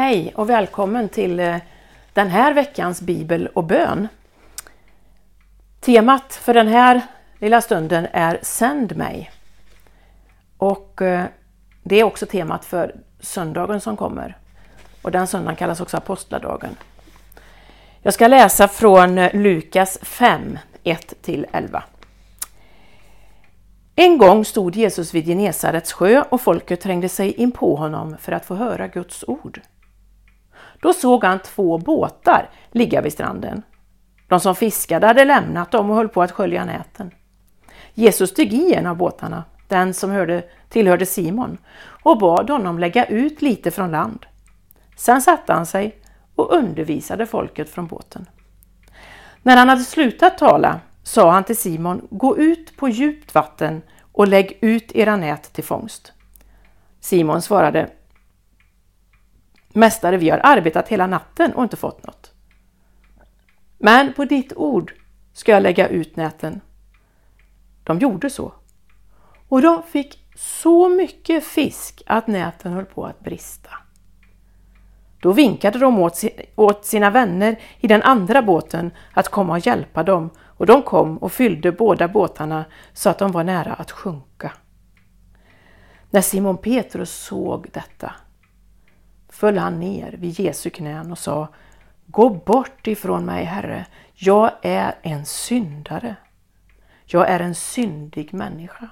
Hej och välkommen till eh, den här veckans bibel och bön. Temat för den här lilla stunden är Sänd mig. Och eh, det är också temat för söndagen som kommer. Och den söndagen kallas också apostladagen. Jag ska läsa från eh, Lukas 5, 1-11. En gång stod Jesus vid Genesarets sjö och folket trängde sig in på honom för att få höra Guds ord. Då såg han två båtar ligga vid stranden. De som fiskade hade lämnat dem och höll på att skölja näten. Jesus steg i en av båtarna, den som hörde, tillhörde Simon, och bad honom lägga ut lite från land. Sen satte han sig och undervisade folket från båten. När han hade slutat tala sa han till Simon, gå ut på djupt vatten och lägg ut era nät till fångst. Simon svarade, Mästare, vi har arbetat hela natten och inte fått något. Men på ditt ord ska jag lägga ut näten. De gjorde så. Och de fick så mycket fisk att näten höll på att brista. Då vinkade de åt sina vänner i den andra båten att komma och hjälpa dem och de kom och fyllde båda båtarna så att de var nära att sjunka. När Simon Petrus såg detta föll han ner vid Jesu knän och sa Gå bort ifrån mig, Herre, jag är en syndare. Jag är en syndig människa.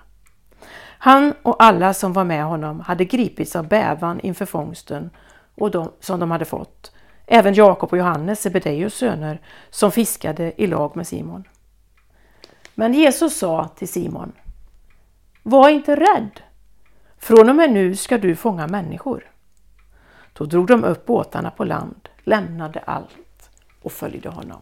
Han och alla som var med honom hade gripits av bävan inför fångsten och de, som de hade fått. Även Jakob och Johannes, Sebedeus söner, som fiskade i lag med Simon. Men Jesus sa till Simon, Var inte rädd, från och med nu ska du fånga människor. Då drog de upp båtarna på land, lämnade allt och följde honom.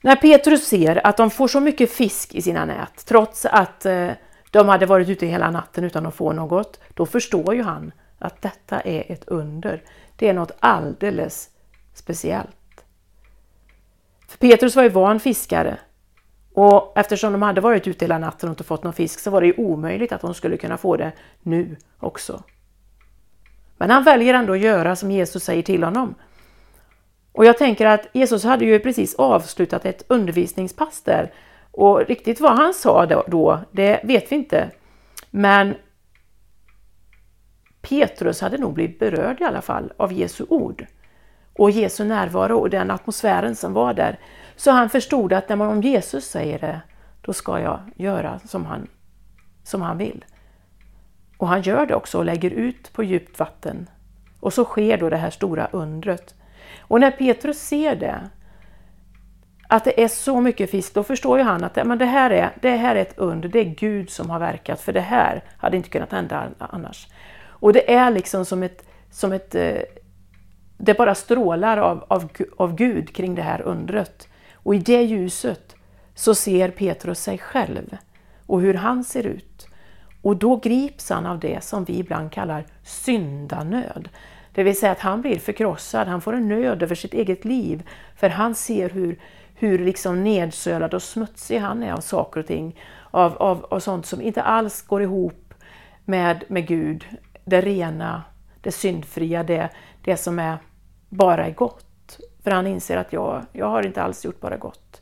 När Petrus ser att de får så mycket fisk i sina nät, trots att eh, de hade varit ute hela natten utan att få något, då förstår ju han att detta är ett under. Det är något alldeles speciellt. För Petrus var ju van fiskare och eftersom de hade varit ute hela natten och inte fått någon fisk så var det ju omöjligt att de skulle kunna få det nu också. Men han väljer ändå att göra som Jesus säger till honom. Och jag tänker att Jesus hade ju precis avslutat ett undervisningspass där och riktigt vad han sa då, det vet vi inte. Men Petrus hade nog blivit berörd i alla fall av Jesu ord och Jesu närvaro och den atmosfären som var där. Så han förstod att när man om Jesus säger det, då ska jag göra som han, som han vill. Och han gör det också och lägger ut på djupt vatten. Och så sker då det här stora undret. Och när Petrus ser det, att det är så mycket fisk, då förstår ju han att men det, här är, det här är ett under, det är Gud som har verkat, för det här hade inte kunnat hända annars. Och det är liksom som ett, som ett eh, det bara strålar av, av, av Gud kring det här undret. Och i det ljuset så ser Petrus sig själv och hur han ser ut. Och då grips han av det som vi ibland kallar syndanöd. Det vill säga att han blir förkrossad, han får en nöd över sitt eget liv. För han ser hur, hur liksom nedsölad och smutsig han är av saker och ting. Av, av, av sånt som inte alls går ihop med, med Gud. Det rena, det syndfria, det, det som är bara är gott. För han inser att jag, jag har inte alls gjort bara gott.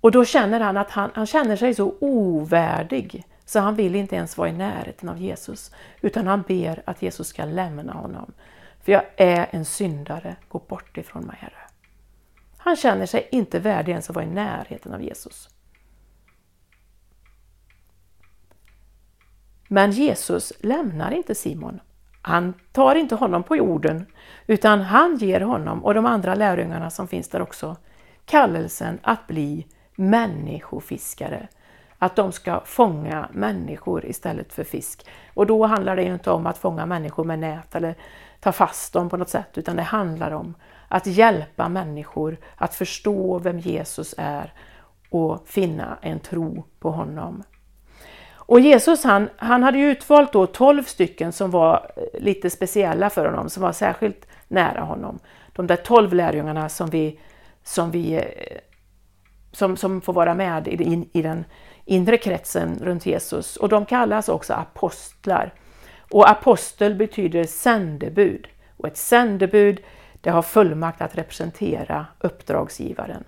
Och då känner han att han, han känner sig så ovärdig så han vill inte ens vara i närheten av Jesus, utan han ber att Jesus ska lämna honom. För jag är en syndare, gå bort ifrån mig Herre. Han känner sig inte värdig ens att vara i närheten av Jesus. Men Jesus lämnar inte Simon. Han tar inte honom på jorden, utan han ger honom och de andra lärjungarna som finns där också kallelsen att bli människofiskare att de ska fånga människor istället för fisk. Och då handlar det ju inte om att fånga människor med nät eller ta fast dem på något sätt, utan det handlar om att hjälpa människor att förstå vem Jesus är och finna en tro på honom. Och Jesus han, han hade ju utvalt då 12 stycken som var eh, lite speciella för honom, som var särskilt nära honom. De där 12 lärjungarna som vi, som vi eh, som, som får vara med i, i den inre kretsen runt Jesus och de kallas också apostlar. Och apostel betyder sändebud. Och ett sändebud det har fullmakt att representera uppdragsgivaren.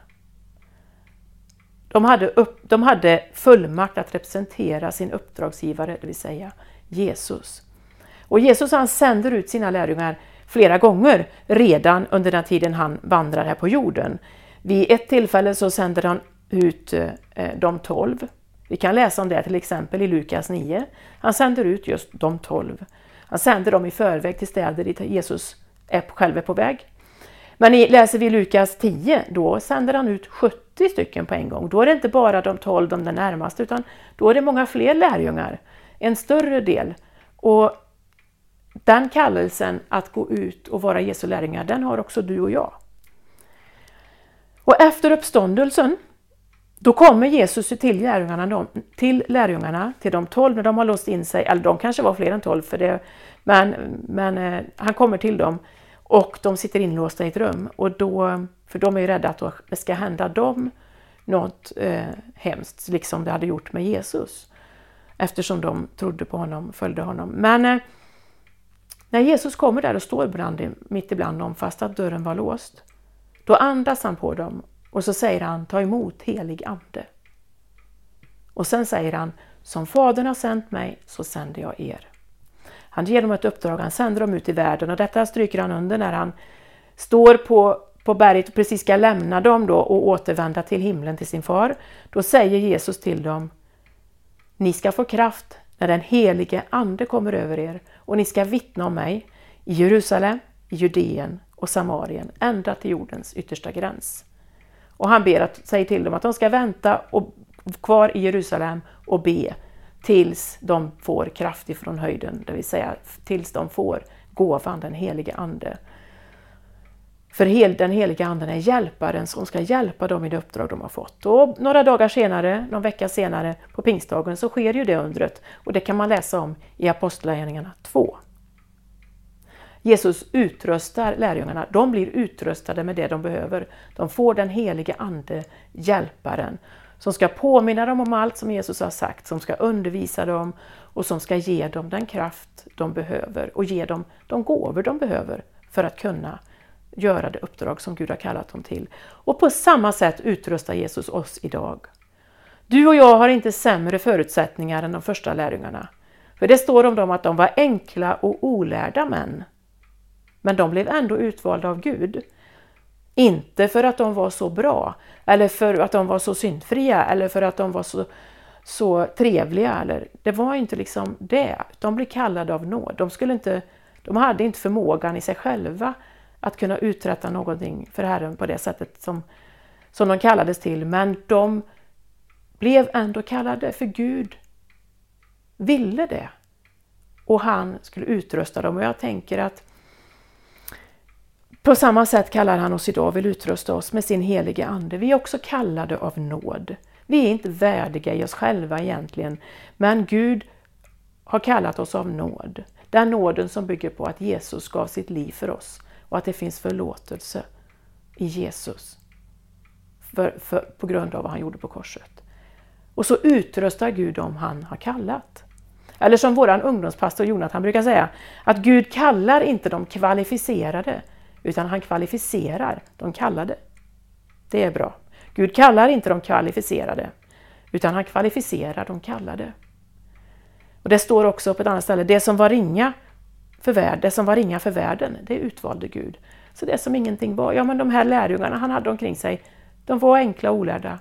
De hade, upp, de hade fullmakt att representera sin uppdragsgivare, det vill säga Jesus. Och Jesus han sänder ut sina lärjungar flera gånger redan under den tiden han vandrar här på jorden. Vid ett tillfälle så sänder han ut eh, de tolv. Vi kan läsa om det till exempel i Lukas 9. Han sänder ut just de tolv. Han sänder dem i förväg till städer dit Jesus är, själv är på väg. Men läser vi Lukas 10, då sänder han ut 70 stycken på en gång. Då är det inte bara de 12, de närmaste, utan då är det många fler lärjungar. En större del. Och den kallelsen att gå ut och vara Jesu lärjungar, den har också du och jag. Och efter uppståndelsen, då kommer Jesus till lärjungarna, till lärjungarna, till de tolv när de har låst in sig, eller de kanske var fler än tolv, för det, men, men eh, han kommer till dem och de sitter inlåsta i ett rum. Och då, för de är ju rädda att det ska hända dem något eh, hemskt, liksom det hade gjort med Jesus. Eftersom de trodde på honom, följde honom. Men eh, när Jesus kommer där och står bland, mitt ibland dem fast att dörren var låst, då andas han på dem och så säger han ta emot helig ande. Och sen säger han som Fadern har sänt mig så sänder jag er. Han ger dem ett uppdrag, han sänder dem ut i världen och detta stryker han under när han står på, på berget och precis ska lämna dem då och återvända till himlen till sin far. Då säger Jesus till dem Ni ska få kraft när den helige Ande kommer över er och ni ska vittna om mig i Jerusalem, i Judeen och Samarien, ända till jordens yttersta gräns. Och han ber att, säger till dem att de ska vänta och kvar i Jerusalem och be tills de får kraft ifrån höjden, det vill säga tills de får gåvan, den helige Ande. För den heliga Anden är hjälparen som ska hjälpa dem i det uppdrag de har fått. Och några dagar senare, någon vecka senare, på pingstdagen, så sker ju det undret. Och det kan man läsa om i Apostlagärningarna 2. Jesus utrustar lärjungarna, de blir utrustade med det de behöver. De får den helige Ande, hjälparen, som ska påminna dem om allt som Jesus har sagt, som ska undervisa dem och som ska ge dem den kraft de behöver och ge dem de gåvor de behöver för att kunna göra det uppdrag som Gud har kallat dem till. Och på samma sätt utrustar Jesus oss idag. Du och jag har inte sämre förutsättningar än de första lärjungarna. För det står om dem att de var enkla och olärda män. Men de blev ändå utvalda av Gud. Inte för att de var så bra, eller för att de var så syndfria, eller för att de var så, så trevliga. Eller, det var inte liksom det. De blev kallade av nåd. De, skulle inte, de hade inte förmågan i sig själva att kunna uträtta någonting för Herren på det sättet som, som de kallades till. Men de blev ändå kallade, för Gud ville det. Och han skulle utrusta dem. Och jag tänker att på samma sätt kallar han oss idag och vill utrusta oss med sin helige Ande. Vi är också kallade av nåd. Vi är inte värdiga i oss själva egentligen, men Gud har kallat oss av nåd. Den nåden som bygger på att Jesus gav sitt liv för oss och att det finns förlåtelse i Jesus för, för, på grund av vad han gjorde på korset. Och så utrustar Gud dem han har kallat. Eller som vår ungdomspastor Jonathan brukar säga, att Gud kallar inte de kvalificerade, utan han kvalificerar de kallade. Det är bra. Gud kallar inte de kvalificerade, utan han kvalificerar de kallade. Och Det står också på ett annat ställe, det som var ringa för värld, det som var ringa för världen, det utvalde Gud. Så det som ingenting var, ja men de här lärjungarna han hade omkring sig, de var enkla och olärda.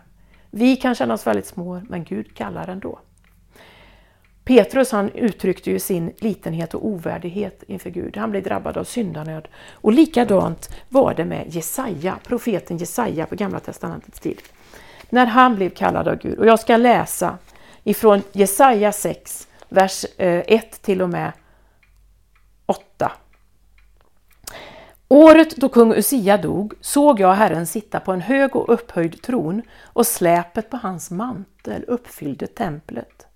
Vi kan känna oss väldigt små, men Gud kallar ändå. Petrus han uttryckte ju sin litenhet och ovärdighet inför Gud. Han blev drabbad av syndanöd. Och likadant var det med Jesaja, profeten Jesaja på Gamla Testamentets tid. När han blev kallad av Gud. Och jag ska läsa ifrån Jesaja 6, vers eh, 1 till och med 8. Året då kung Usia dog såg jag Herren sitta på en hög och upphöjd tron och släpet på hans mantel uppfyllde templet.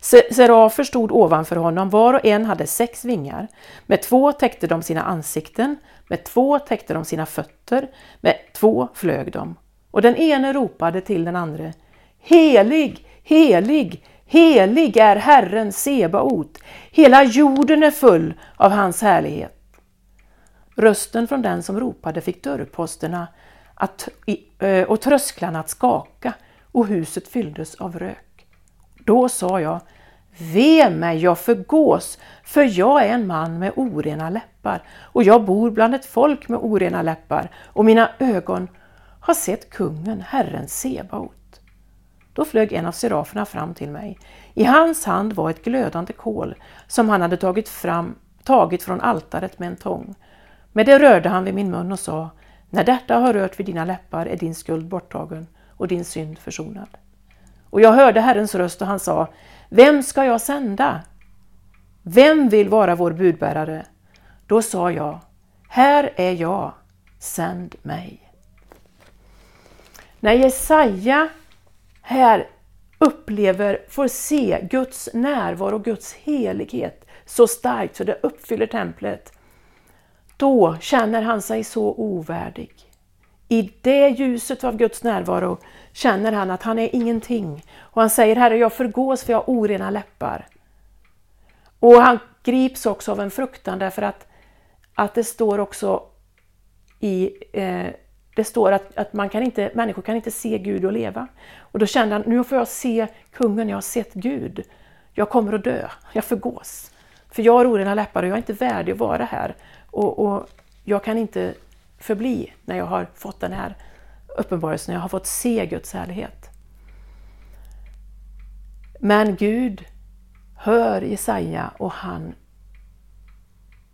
Serafer stod ovanför honom, var och en hade sex vingar. Med två täckte de sina ansikten, med två täckte de sina fötter, med två flög de. Och den ene ropade till den andra Helig, helig, Helig är Herren Sebaot, hela jorden är full av hans härlighet. Rösten från den som ropade fick dörrposterna att, och trösklarna att skaka och huset fylldes av rök. Då sa jag, Ve mig, jag förgås, för jag är en man med orena läppar och jag bor bland ett folk med orena läppar och mina ögon har sett kungen, Herren Sebaot. Då flög en av seraferna fram till mig. I hans hand var ett glödande kol som han hade tagit, fram, tagit från altaret med en tång. Med det rörde han vid min mun och sa, när detta har rört vid dina läppar är din skuld borttagen och din synd försonad. Och jag hörde Herrens röst och han sa, vem ska jag sända? Vem vill vara vår budbärare? Då sa jag, här är jag, sänd mig. När Jesaja här upplever, får se Guds närvaro och Guds helighet så starkt så det uppfyller templet, då känner han sig så ovärdig. I det ljuset av Guds närvaro känner han att han är ingenting. Och han säger, Herre, jag förgås för jag har orena läppar. Och han grips också av en fruktan därför att, att det står också i eh, det står att, att man kan inte, människor kan inte se Gud och leva. Och då kände han, nu får jag se kungen, jag har sett Gud. Jag kommer att dö, jag förgås. För jag har orena läppar och jag är inte värdig att vara här. Och, och jag kan inte förbli när jag har fått den här uppenbarelsen, jag har fått se Guds härlighet. Men Gud hör Jesaja och han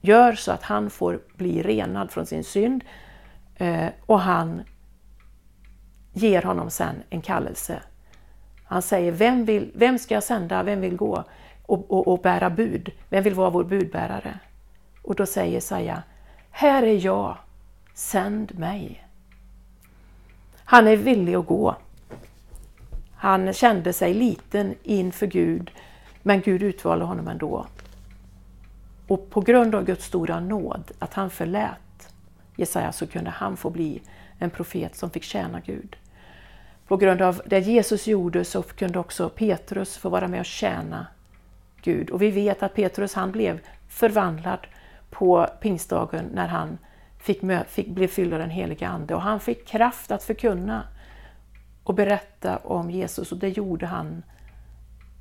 gör så att han får bli renad från sin synd eh, och han ger honom sen en kallelse. Han säger, vem, vill, vem ska jag sända, vem vill gå och, och, och bära bud? Vem vill vara vår budbärare? Och då säger Jesaja, här är jag, sänd mig. Han är villig att gå. Han kände sig liten inför Gud, men Gud utvalde honom ändå. Och på grund av Guds stora nåd, att han förlät Jesaja, så kunde han få bli en profet som fick tjäna Gud. På grund av det Jesus gjorde så kunde också Petrus få vara med och tjäna Gud. Och vi vet att Petrus han blev förvandlad på pingstdagen när han fick, fick bli fylld av den helige Ande och han fick kraft att förkunna och berätta om Jesus och det gjorde han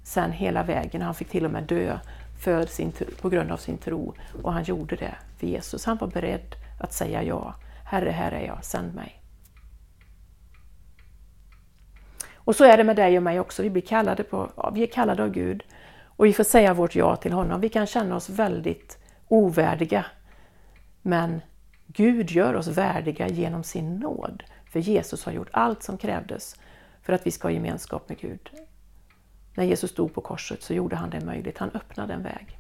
sen hela vägen. Han fick till och med dö för sin, på grund av sin tro och han gjorde det för Jesus. Han var beredd att säga ja. Herre, här är jag, sänd mig. Och så är det med dig och mig också. Vi, blir kallade på, ja, vi är kallade av Gud och vi får säga vårt ja till honom. Vi kan känna oss väldigt ovärdiga. Men Gud gör oss värdiga genom sin nåd. För Jesus har gjort allt som krävdes för att vi ska ha gemenskap med Gud. När Jesus stod på korset så gjorde han det möjligt. Han öppnade en väg.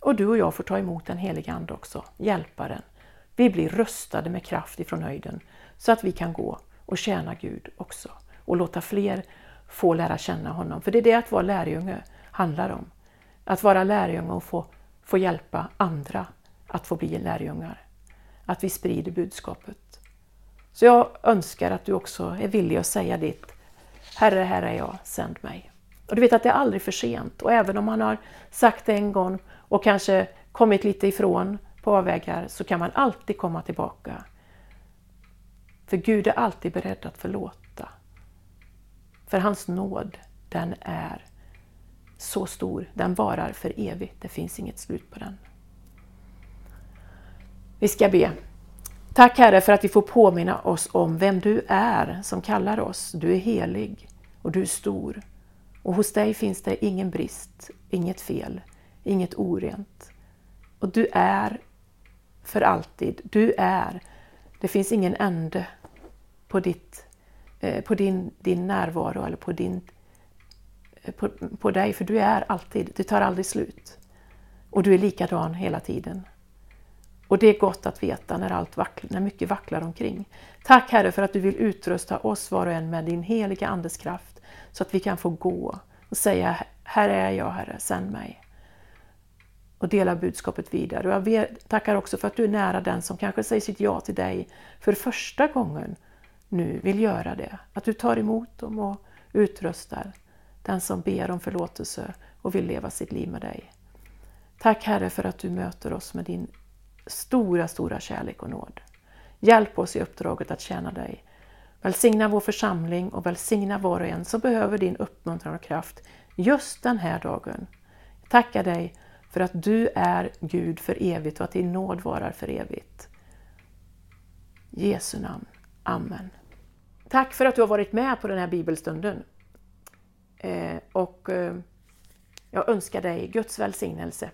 Och du och jag får ta emot den helige Ande också, hjälparen. Vi blir rustade med kraft ifrån höjden så att vi kan gå och tjäna Gud också och låta fler få lära känna honom. För det är det att vara lärjunge handlar om. Att vara lärjunge och få, få hjälpa andra att få bli lärjungar. Att vi sprider budskapet. Så jag önskar att du också är villig att säga ditt Herre, här är jag, sänd mig. Och du vet att det är aldrig för sent och även om man har sagt det en gång och kanske kommit lite ifrån på avvägar så kan man alltid komma tillbaka. För Gud är alltid beredd att förlåta. För hans nåd, den är så stor, den varar för evigt, det finns inget slut på den. Vi ska be. Tack Herre för att vi får påminna oss om vem du är som kallar oss. Du är helig och du är stor. Och hos dig finns det ingen brist, inget fel, inget orent. Och du är för alltid. Du är. Det finns ingen ände på, ditt, eh, på din, din närvaro eller på, din, eh, på, på dig, för du är alltid. Du tar aldrig slut. Och du är likadan hela tiden. Och det är gott att veta när, allt vacklar, när mycket vacklar omkring. Tack Herre för att du vill utrusta oss var och en med din heliga Andes kraft så att vi kan få gå och säga Här är jag Herre, sänd mig. Och dela budskapet vidare. Och jag tackar också för att du är nära den som kanske säger sitt ja till dig för första gången nu vill göra det. Att du tar emot dem och utrustar den som ber om förlåtelse och vill leva sitt liv med dig. Tack Herre för att du möter oss med din stora, stora kärlek och nåd. Hjälp oss i uppdraget att tjäna dig. Välsigna vår församling och välsigna var och en som behöver din uppmuntran och kraft just den här dagen. Jag tackar dig för att du är Gud för evigt och att din nåd varar för evigt. I Jesu namn. Amen. Tack för att du har varit med på den här bibelstunden. Eh, och eh, jag önskar dig Guds välsignelse.